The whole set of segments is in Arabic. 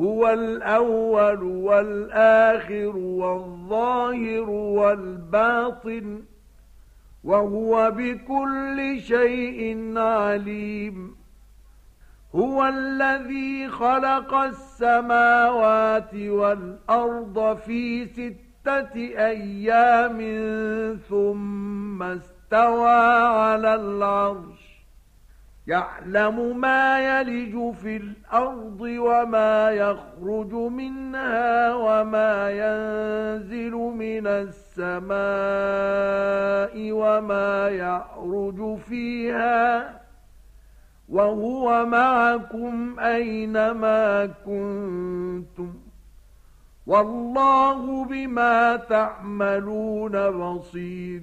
هو الأول والآخر والظاهر والباطن وهو بكل شيء عليم. هو الذي خلق السماوات والأرض في ستة أيام ثم استوى على العرش. يعلم ما يلج في الأرض وما يخرج منها وما ينزل من السماء وما يعرج فيها وهو معكم أينما كنتم والله بما تعملون بصير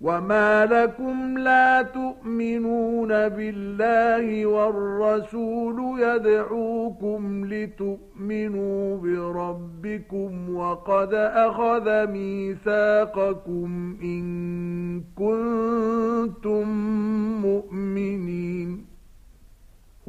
وما لكم لا تؤمنون بالله والرسول يدعوكم لتؤمنوا بربكم وقد أخذ ميثاقكم إن كنتم مؤمنين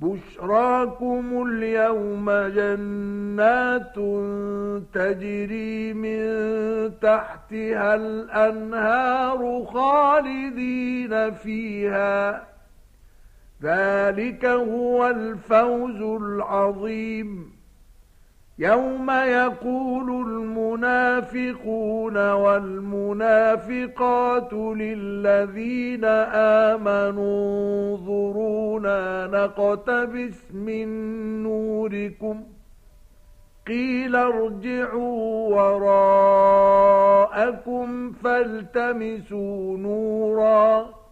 بشراكم اليوم جنات تجري من تحتها الأنهار خالدين فيها. ذلك هو الفوز العظيم. يوم يقول المنافقون والمنافقات للذين آمنوا انظرونا نقتبس من نوركم قيل ارجعوا وراءكم فالتمسوا نوراً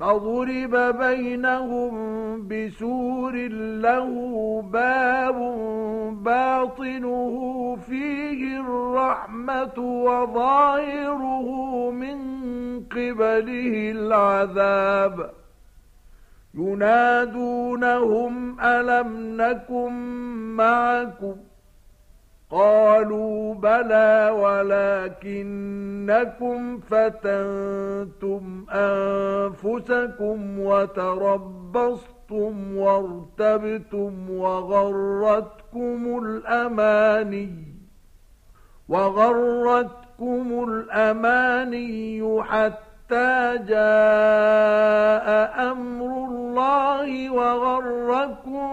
فضرب بينهم بسور له باب باطنه فيه الرحمة وظاهره من قبله العذاب. ينادونهم ألم نكن معكم؟ قالوا بلى ولكنكم فتنتم أنفسكم وتربصتم وارتبتم وغرتكم الأماني وغرتكم الأماني حتى جاء أمر الله وغركم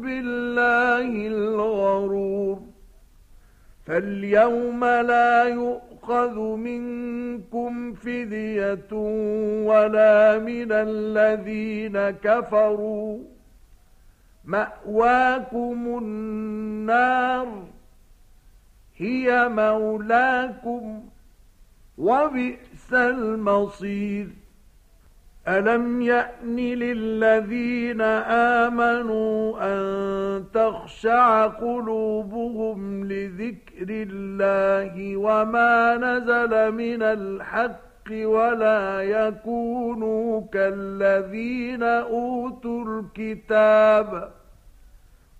بالله الغرور فاليوم لا يؤخذ منكم فدية ولا من الذين كفروا. مأواكم النار هي مولاكم وبئس المصير. ألم يأن للذين آمنوا أن تخشع قلوبهم لذكر الله وما نزل من الحق ولا يكونوا كالذين أوتوا الكتاب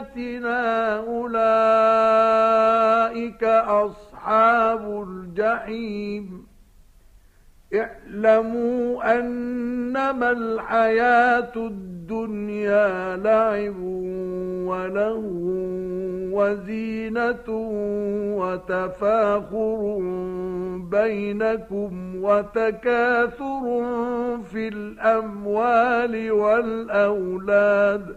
بآياتنا أولئك أصحاب الجحيم اعلموا أنما الحياة الدنيا لعب وله وزينة وتفاخر بينكم وتكاثر في الأموال والأولاد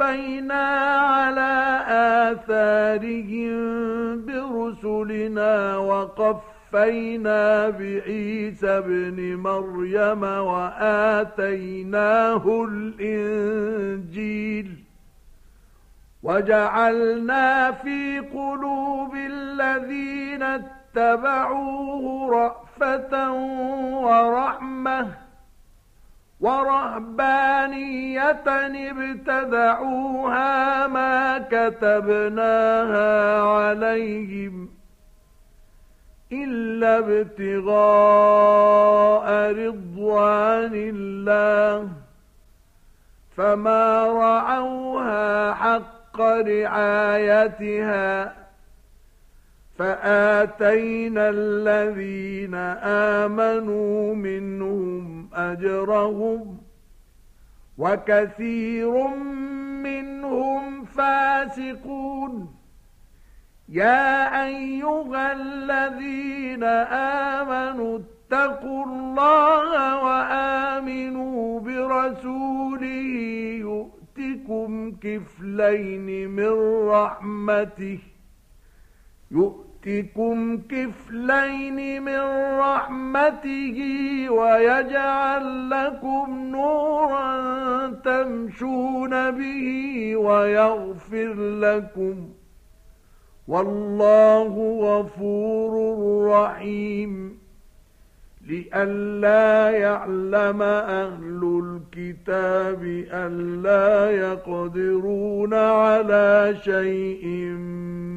قفينا على آثارهم برسلنا وقفينا بعيسى ابن مريم وآتيناه الإنجيل وجعلنا في قلوب الذين اتبعوه رأفة ورحمة ورهبانية ابتدعوها ما كتبناها عليهم إلا ابتغاء رضوان الله فما رعوها حق رعايتها فآتينا الذين آمنوا منهم أجرهم وكثير منهم فاسقون. يا أيها الذين آمنوا اتقوا الله وآمنوا برسوله يؤتكم كفلين من رحمته يؤتكم يؤتكم كفلين من رحمته ويجعل لكم نورا تمشون به ويغفر لكم والله غفور رحيم لئلا يعلم أهل الكتاب ألا يقدرون على شيء